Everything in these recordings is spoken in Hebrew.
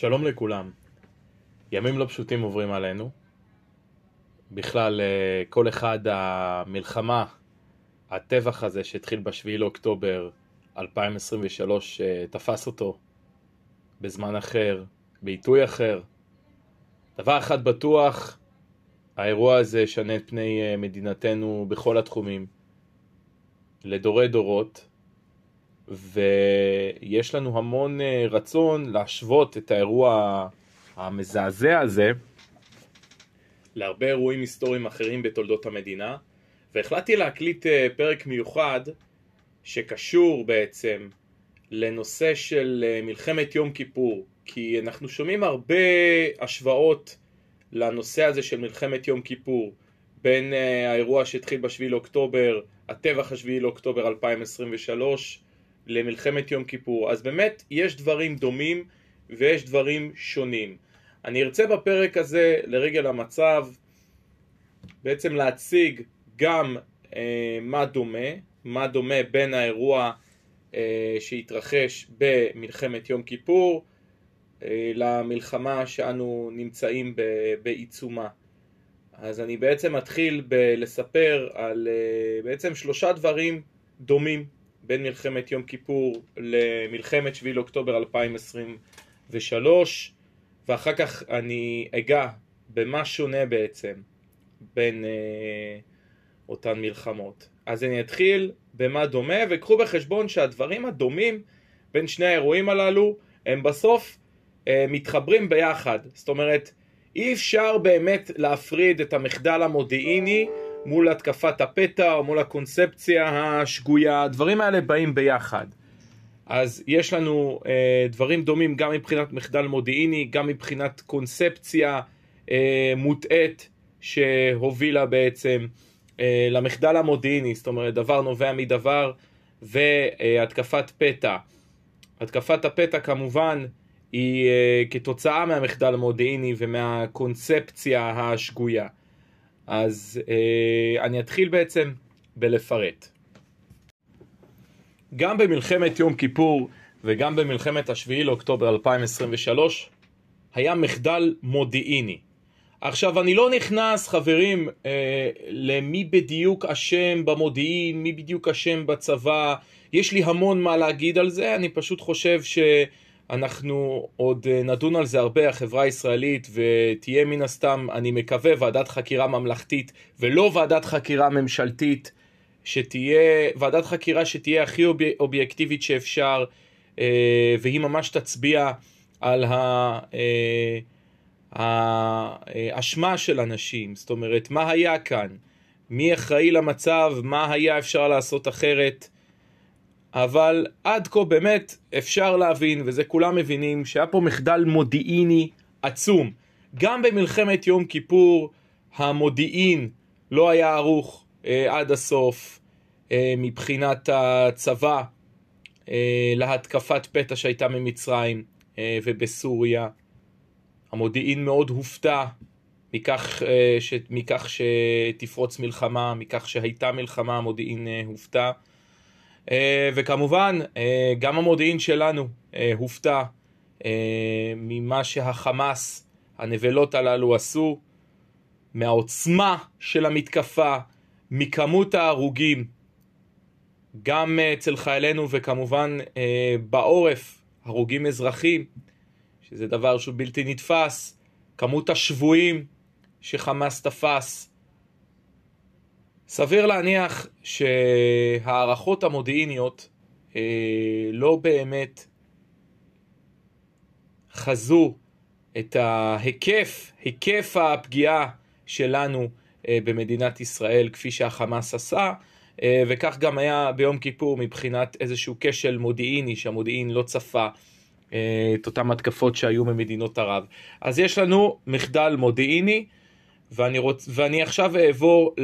שלום לכולם. ימים לא פשוטים עוברים עלינו. בכלל, אה, כל אחד המלחמה, הטבח הזה שהתחיל ב-7 לאוקטובר 2023, אה, תפס אותו בזמן אחר, בעיתוי אחר. דבר אחד בטוח, האירוע הזה ישנה את פני אה, מדינתנו בכל התחומים, לדורי דורות, ויש לנו המון אה, רצון להשוות את האירוע המזעזע הזה להרבה אירועים היסטוריים אחרים בתולדות המדינה, והחלטתי להקליט אה, פרק מיוחד שקשור בעצם לנושא של מלחמת יום כיפור, כי אנחנו שומעים הרבה השוואות לנושא הזה של מלחמת יום כיפור בין אה, האירוע שהתחיל ב-7 לאוקטובר, הטבח ה-7 לאוקטובר 2023 למלחמת יום כיפור. אז באמת יש דברים דומים ויש דברים שונים. אני ארצה בפרק הזה לרגל המצב בעצם להציג גם אה, מה דומה, מה דומה בין האירוע אה, שהתרחש במלחמת יום כיפור אה, למלחמה שאנו נמצאים בעיצומה. אז אני בעצם מתחיל בלספר על אה, בעצם שלושה דברים דומים בין מלחמת יום כיפור למלחמת 7 לאוקטובר 2023 ואחר כך אני אגע במה שונה בעצם בין אה, אותן מלחמות. אז אני אתחיל במה דומה וקחו בחשבון שהדברים הדומים בין שני האירועים הללו הם בסוף אה, מתחברים ביחד. זאת אומרת, אי אפשר באמת להפריד את המחדל המודיעיני מול התקפת הפתע או מול הקונספציה השגויה, הדברים האלה באים ביחד. אז יש לנו אה, דברים דומים גם מבחינת מחדל מודיעיני, גם מבחינת קונספציה אה, מוטעית שהובילה בעצם אה, למחדל המודיעיני, זאת אומרת דבר נובע מדבר והתקפת פתע. התקפת הפתע כמובן היא uh, כתוצאה מהמחדל המודיעיני ומהקונספציה השגויה. אז uh, אני אתחיל בעצם בלפרט. גם במלחמת יום כיפור וגם במלחמת השביעי לאוקטובר 2023 היה מחדל מודיעיני. עכשיו אני לא נכנס חברים אה, למי בדיוק אשם במודיעין, מי בדיוק אשם בצבא, יש לי המון מה להגיד על זה, אני פשוט חושב ש... אנחנו עוד אה, נדון על זה הרבה, החברה הישראלית, ותהיה מן הסתם, אני מקווה, ועדת חקירה ממלכתית, ולא ועדת חקירה ממשלתית, שתהיה, ועדת חקירה שתהיה הכי אוב, אובייקטיבית שאפשר, אה, והיא ממש תצביע על אה, האשמה של אנשים, זאת אומרת, מה היה כאן, מי אחראי למצב, מה היה אפשר לעשות אחרת. אבל עד כה באמת אפשר להבין, וזה כולם מבינים, שהיה פה מחדל מודיעיני עצום. גם במלחמת יום כיפור המודיעין לא היה ערוך אה, עד הסוף אה, מבחינת הצבא אה, להתקפת פתע שהייתה ממצרים אה, ובסוריה. המודיעין מאוד הופתע מכך, אה, ש, מכך שתפרוץ מלחמה, מכך שהייתה מלחמה, המודיעין אה, הופתע. אה, וכמובן, אה, גם המודיעין שלנו אה, הופתע ממה שהחמאס, הנבלות הללו עשו, מהעוצמה של המתקפה, מכמות ההרוגים, גם אצל חיילינו וכמובן בעורף, הרוגים אזרחים, שזה דבר שהוא בלתי נתפס, כמות השבויים שחמאס תפס, סביר להניח שהערכות המודיעיניות אה, לא באמת חזו את ההיקף, היקף הפגיעה שלנו אה, במדינת ישראל כפי שהחמאס עשה, אה, וכך גם היה ביום כיפור מבחינת איזשהו כשל מודיעיני שהמודיעין לא צפה אה, את אותן התקפות שהיו ממדינות ערב. אז יש לנו מחדל מודיעיני. ואני, רוצ... ואני עכשיו אעבור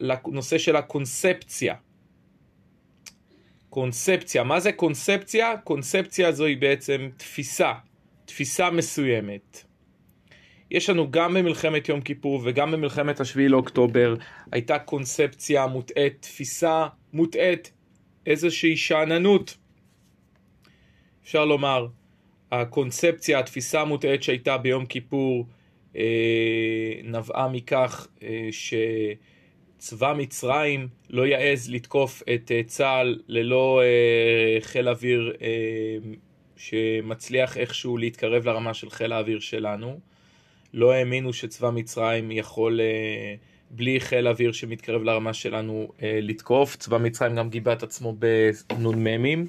לנושא של הקונספציה. קונספציה, מה זה קונספציה? קונספציה זוהי בעצם תפיסה, תפיסה מסוימת. יש לנו גם במלחמת יום כיפור וגם במלחמת השביעי לאוקטובר הייתה קונספציה מוטעית, תפיסה מוטעית, איזושהי שאננות, אפשר לומר. הקונספציה, התפיסה המוטעית שהייתה ביום כיפור נבעה מכך אה, שצבא מצרים לא יעז לתקוף את אה, צה"ל ללא אה, חיל אוויר אה, שמצליח איכשהו להתקרב לרמה של חיל האוויר שלנו. לא האמינו שצבא מצרים יכול אה, בלי חיל אוויר שמתקרב לרמה שלנו אה, לתקוף. צבא מצרים גם גיבה את עצמו בנ"מים.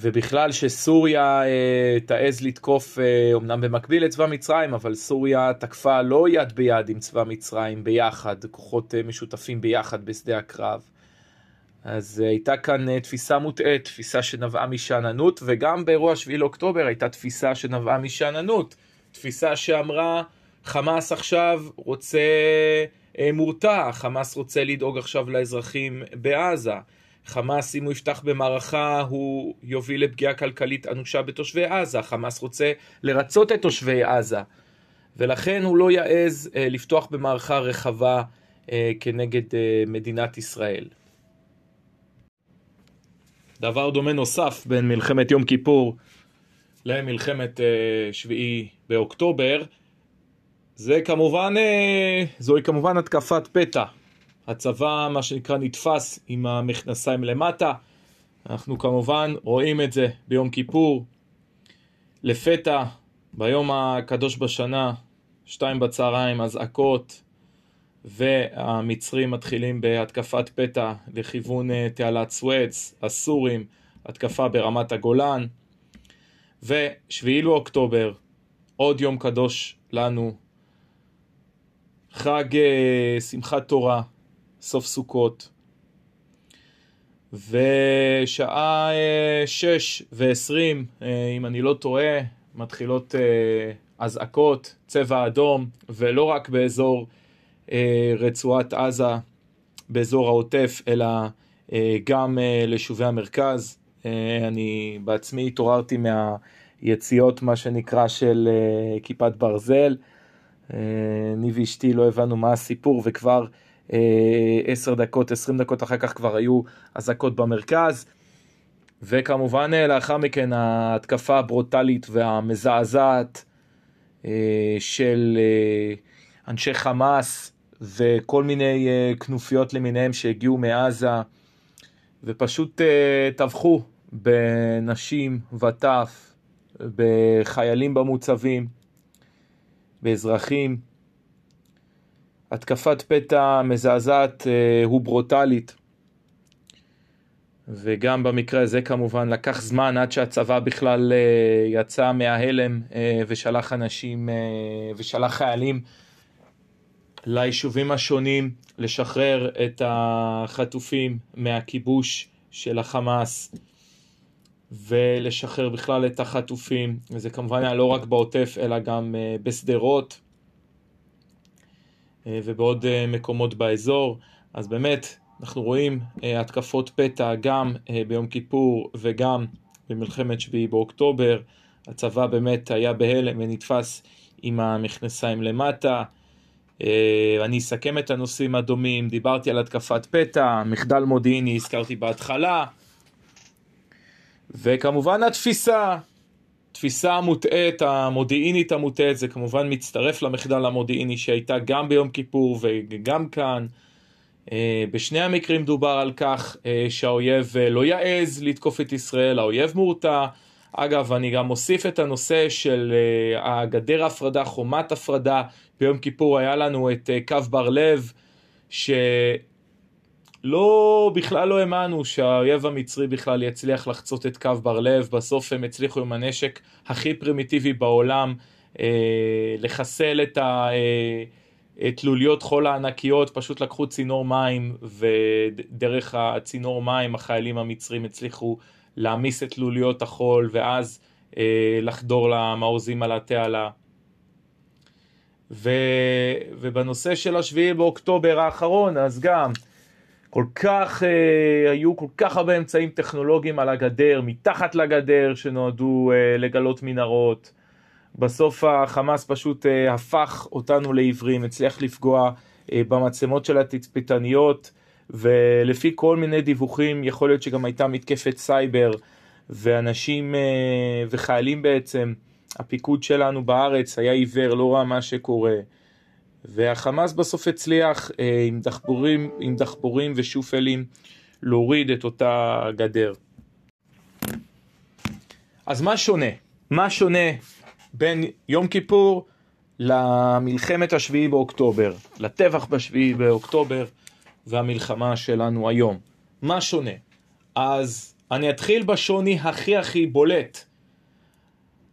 ובכלל שסוריה אה, תעז לתקוף, אה, אמנם במקביל לצבא מצרים, אבל סוריה תקפה לא יד ביד עם צבא מצרים ביחד, כוחות אה, משותפים ביחד בשדה הקרב. אז אה, הייתה כאן אה, תפיסה מוטעית, תפיסה שנבעה משאננות, וגם באירוע 7 לאוקטובר הייתה תפיסה שנבעה משאננות. תפיסה שאמרה, חמאס עכשיו רוצה אה, מורתע, חמאס רוצה לדאוג עכשיו לאזרחים בעזה. חמאס, אם הוא יפתח במערכה, הוא יוביל לפגיעה כלכלית אנושה בתושבי עזה. חמאס רוצה לרצות את תושבי עזה. ולכן הוא לא יעז אה, לפתוח במערכה רחבה אה, כנגד אה, מדינת ישראל. דבר דומה נוסף בין מלחמת יום כיפור למלחמת אה, שביעי באוקטובר, זה כמובן, אה, זוהי כמובן התקפת פתע. הצבא, מה שנקרא, נתפס עם המכנסיים למטה. אנחנו כמובן רואים את זה ביום כיפור. לפתע, ביום הקדוש בשנה, שתיים בצהריים, אזעקות, והמצרים מתחילים בהתקפת פתע לכיוון אה, תעלת סואץ, הסורים, התקפה ברמת הגולן. ושביעי לאוקטובר, עוד יום קדוש לנו, חג uh, שמחת תורה, סוף סוכות, ושעה uh, שש ועשרים, uh, אם אני לא טועה, מתחילות uh, אזעקות, צבע אדום, ולא רק באזור רצועת עזה, באזור העוטף, אלא גם ליישובי המרכז. אני בעצמי התעוררתי מהיציאות, מה שנקרא, של כיפת ברזל. אני ואשתי לא הבנו מה הסיפור וכבר עשר דקות, עשרים דקות אחר כך כבר היו אזעקות במרכז. וכמובן לאחר מכן ההתקפה הברוטלית והמזעזעת של אנשי חמאס וכל מיני כנופיות למיניהם שהגיעו מעזה ופשוט טבחו בנשים וטף, בחיילים במוצבים. באזרחים. התקפת פתע מזעזעת אה, וברוטלית. וגם במקרה הזה כמובן לקח זמן עד שהצבא בכלל אה, יצא מההלם אה, ושלח אנשים ושלח חיילים ליישובים השונים לשחרר את החטופים מהכיבוש של החמאס. ולשחרר בכלל את החטופים, וזה כמובן היה לא רק בעוטף אלא גם בשדרות ובעוד אה, מקומות באזור, אז באמת אנחנו רואים התקפות פתע גם ביום כיפור וגם במלחמת שביעי באוקטובר, הצבא באמת היה בהלם ונתפס עם המכנסיים למטה. אני אסכם את הנושאים הדומים, דיברתי על התקפת פתע, מחדל מודיעיני הזכרתי בהתחלה, וכמובן התפיסה, תפיסה המוטעית, המודיעינית המוטעית, זה כמובן מצטרף למחדל המודיעיני שהייתה גם ביום כיפור וגם כאן. אה, בשני המקרים דובר על כך אה, שהאויב אה, לא יעז לתקוף את ישראל, האויב מורתע. אגב, אני גם מוסיף את הנושא של הגדר הפרדה, חומת הפרדה. ביום כיפור היה לנו את קו בר לב, ש... לא, בכלל לא האמנו שהאויב המצרי בכלל יצליח לחצות את קו בר לב, בסוף הם הצליחו עם הנשק הכי פרימיטיבי בעולם אה, לחסל את התלוליות אה, חול הענקיות, פשוט לקחו צינור מים ודרך הצינור מים החיילים המצרים הצליחו להעמיס את תלוליות החול ואז אה, לחדור למעוזים על התעלה. ו... ובנושא של השביעי באוקטובר האחרון, אז גם כל כך, אה, היו כל כך הרבה אמצעים טכנולוגיים על הגדר, מתחת לגדר, שנועדו אה, לגלות מנהרות. בסוף החמאס פשוט אה, הפך אותנו לעיוורים, הצליח לפגוע אה, במצלמות של התצפיתניות, ולפי כל מיני דיווחים, יכול להיות שגם הייתה מתקפת סייבר, ואנשים וחיילים בעצם, הפיקוד שלנו בארץ היה עיוור, לא ראה מה שקורה. והחמאס בסוף הצליח עם דחבורים, עם דחבורים ושופלים להוריד את אותה גדר. אז מה שונה? מה שונה בין יום כיפור למלחמת השביעי באוקטובר, לטבח בשביעי באוקטובר והמלחמה שלנו היום? מה שונה? אז אני אתחיל בשוני הכי הכי בולט.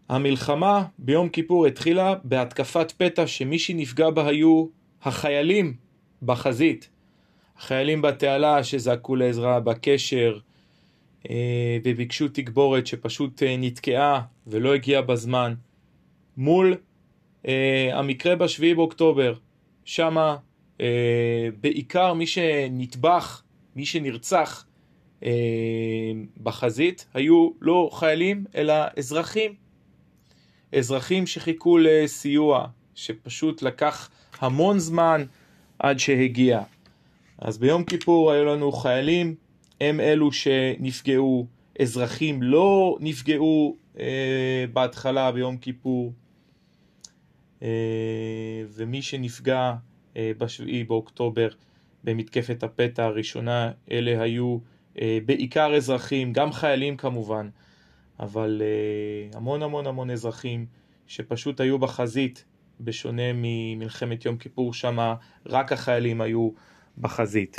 המלחמה ביום כיפור התחילה בהתקפת פתע שמי שנפגע בה היו החיילים בחזית. החיילים בתעלה שזעקו לעזרה בקשר אה, וביקשו תגבורת שפשוט אה, נתקעה ולא הגיעה בזמן מול אה, המקרה בשביעי באוקטובר. שמה בעיקר מי שנטבח, מי שנרצח בחזית היו לא חיילים אלא אזרחים. אזרחים שחיכו לסיוע, שפשוט לקח המון זמן עד שהגיע. אז ביום כיפור היו לנו חיילים, הם אלו שנפגעו, אזרחים לא נפגעו אה, בהתחלה ביום כיפור, אה, ומי שנפגע אה, בשביעי באוקטובר במתקפת הפתע הראשונה, אלה היו אה, בעיקר אזרחים, גם חיילים כמובן, אבל אה, המון המון המון אזרחים שפשוט היו בחזית, בשונה ממלחמת יום כיפור, שמה רק החיילים היו בחזית.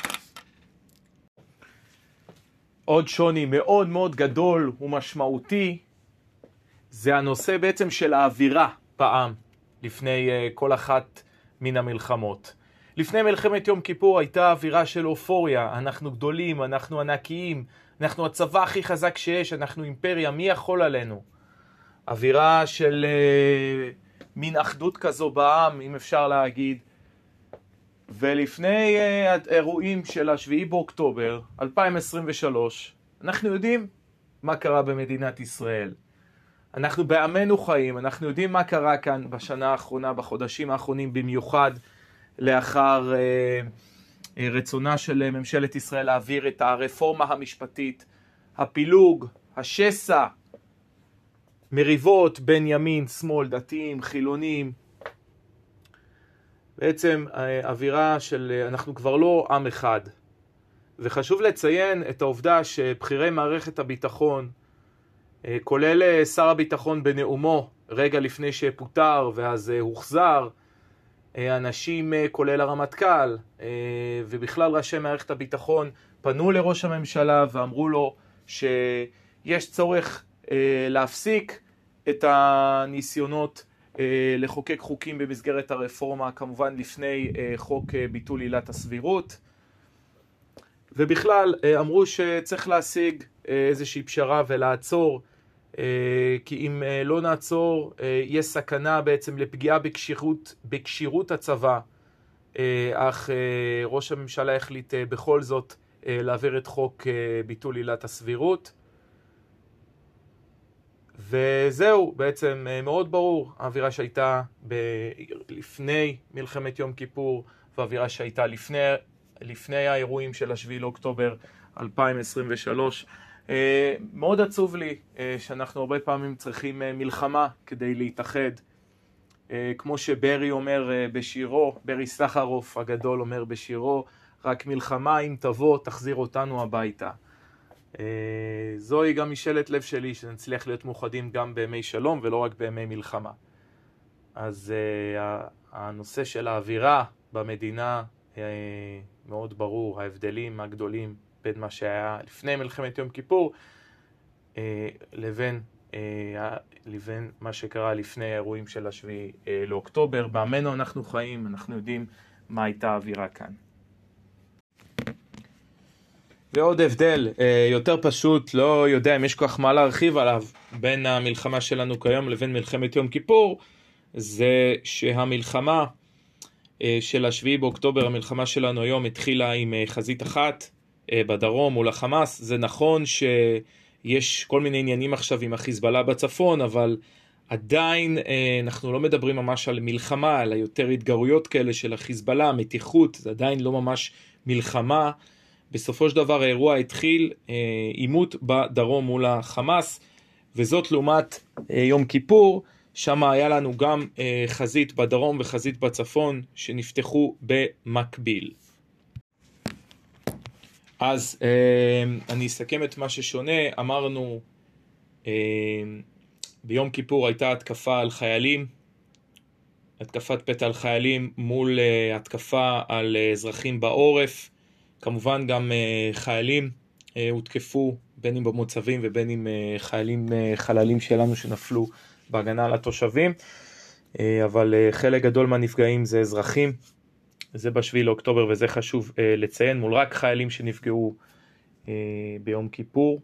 עוד שוני מאוד מאוד גדול ומשמעותי זה הנושא בעצם של האווירה בעם לפני uh, כל אחת מן המלחמות. לפני מלחמת יום כיפור הייתה אווירה של אופוריה, אנחנו גדולים, אנחנו ענקיים, אנחנו הצבא הכי חזק שיש, אנחנו אימפריה, מי יכול עלינו? אווירה של uh, מין אחדות כזו בעם, אם אפשר להגיד, ולפני אה, האירועים של השביעי באוקטובר 2023, אנחנו יודעים מה קרה במדינת ישראל. אנחנו בעמנו חיים, אנחנו יודעים מה קרה כאן בשנה האחרונה, בחודשים האחרונים במיוחד, לאחר אה, אה, רצונה של ממשלת ישראל להעביר את הרפורמה המשפטית, הפילוג, השסע, מריבות בין ימין, שמאל, דתיים, חילונים, בעצם אה, אווירה של אה, אנחנו כבר לא עם אחד. וחשוב לציין את העובדה שבכירי מערכת הביטחון, אה, כולל שר הביטחון בנאומו רגע לפני שפוטר ואז הוחזר, אנשים כולל הרמטכ"ל ובכלל ראשי מערכת הביטחון פנו לראש הממשלה ואמרו לו שיש צורך להפסיק את הניסיונות אה, לחוקק חוקים במסגרת הרפורמה, כמובן לפני אה, חוק אה, ביטול עילת הסבירות. ובכלל אמרו שצריך להשיג איזושהי פשרה ולעצור, כי אם לא נעצור, יש סכנה בעצם לפגיעה בכשירות, בכשירות הצבא, אך ראש הממשלה החליט בכל זאת להעביר את חוק ביטול עילת הסבירות. וזהו, בעצם אה, מאוד ברור, האווירה שהייתה ב... לפני מלחמת יום כיפור והאווירה שהייתה לפני, לפני האירועים של השביעי לאוקטובר 2023. אה, מאוד עצוב לי אה, שאנחנו הרבה פעמים צריכים מלחמה כדי להתאחד. כמו שברי אומר בשירו, ברי סחרוף הגדול אומר בשירו, רק מלחמה אם תבוא תחזיר אותנו הביתה. אה, זוהי גם משאלת לב שלי, שנצליח להיות מאוחדים גם בימי שלום ולא רק בימי מלחמה. אז הנושא של האווירה במדינה מאוד ברור, ההבדלים הגדולים בין מה שהיה לפני מלחמת יום כיפור uh, לבין, uh, לבין מה שקרה לפני האירועים של השביעי uh, לאוקטובר. בעמנו אנחנו חיים, אנחנו יודעים מה הייתה האווירה כאן. ועוד הבדל אה, יותר פשוט, לא יודע אם יש כל כך מה להרחיב עליו, בין המלחמה שלנו כיום לבין מלחמת יום כיפור, זה שהמלחמה אה, של השביעי באוקטובר, המלחמה שלנו היום התחילה עם אה, חזית אחת בדרום מול החמאס. זה נכון שיש כל מיני עניינים עכשיו עם החיזבאללה בצפון, אבל עדיין אנחנו לא מדברים ממש על מלחמה, אלא יותר התגרויות כאלה של החיזבאללה, מתיחות, זה עדיין לא ממש מלחמה. בסופו של דבר האירוע התחיל עימות בדרום מול החמאס, וזאת לעומת יום כיפור, שם היה לנו גם חזית בדרום וחזית בצפון שנפתחו במקביל. אז אני אסכם את מה ששונה, אמרנו ביום כיפור הייתה התקפה על חיילים, התקפת פתע על חיילים מול uh, התקפה על אזרחים בעורף, כמובן גם חיילים הותקפו בין אם במוצבים ובין אם חיילים חללים שלנו שנפלו בהגנה על התושבים, אבל חלק גדול מהנפגעים זה אזרחים, זה בשביעי לאוקטובר וזה חשוב uh, לציין, מול רק חיילים שנפגעו uh, ביום כיפור.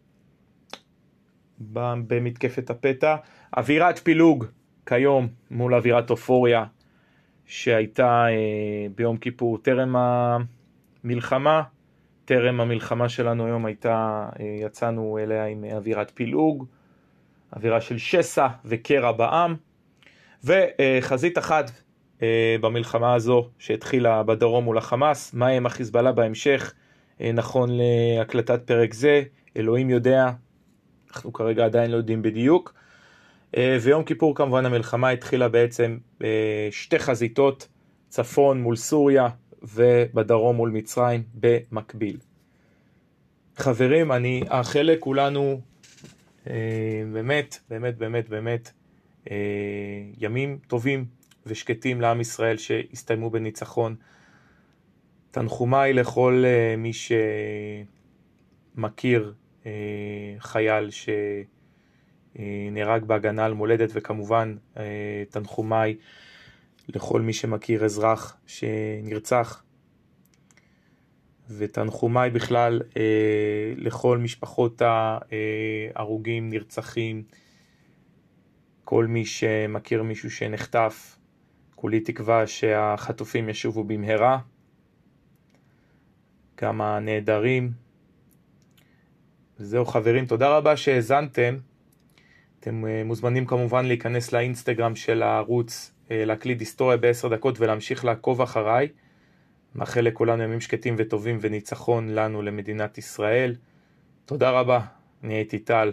במתקפת הפתע. אווירת פילוג כיום מול אווירת אופוריה שהייתה אה, ביום כיפור טרם המלחמה. טרם המלחמה שלנו היום הייתה, אה, יצאנו אליה עם אווירת פילוג, אווירה של שסע וקרע בעם. וחזית אחת אה, במלחמה הזו שהתחילה בדרום מול החמאס, מה עם החיזבאללה בהמשך, אה, נכון להקלטת פרק זה, אלוהים יודע, אנחנו כרגע עדיין לא יודעים בדיוק. אה, ויום כיפור כמובן המלחמה התחילה בעצם בשתי חזיתות, צפון מול סוריה ובדרום מול מצרים במקביל. חברים, אני אאחל לכולנו אה, באמת, באמת, באמת, באמת אה, ימים טובים ושקטים לעם ישראל שהסתיימו בניצחון. תנחומיי לכל מי שמכיר אה, חייל שנהרג בהגנה על מולדת, וכמובן אה, תנחומיי לכל מי שמכיר אזרח שנרצח, ותנחומיי בכלל אה, לכל משפחות ההרוגים, נרצחים, כל מי שמכיר מישהו שנחטף, כולי תקווה שהחטופים ישובו במהרה, גם הנעדרים, זהו חברים, תודה רבה שהאזנתם. אתם אה, מוזמנים כמובן להיכנס לאינסטגרם של הערוץ, אה, להקליד היסטוריה בעשר דקות ולהמשיך לעקוב אחריי. מאחל לכולנו ימים שקטים וטובים וניצחון לנו למדינת ישראל. תודה רבה, אני הייתי טל.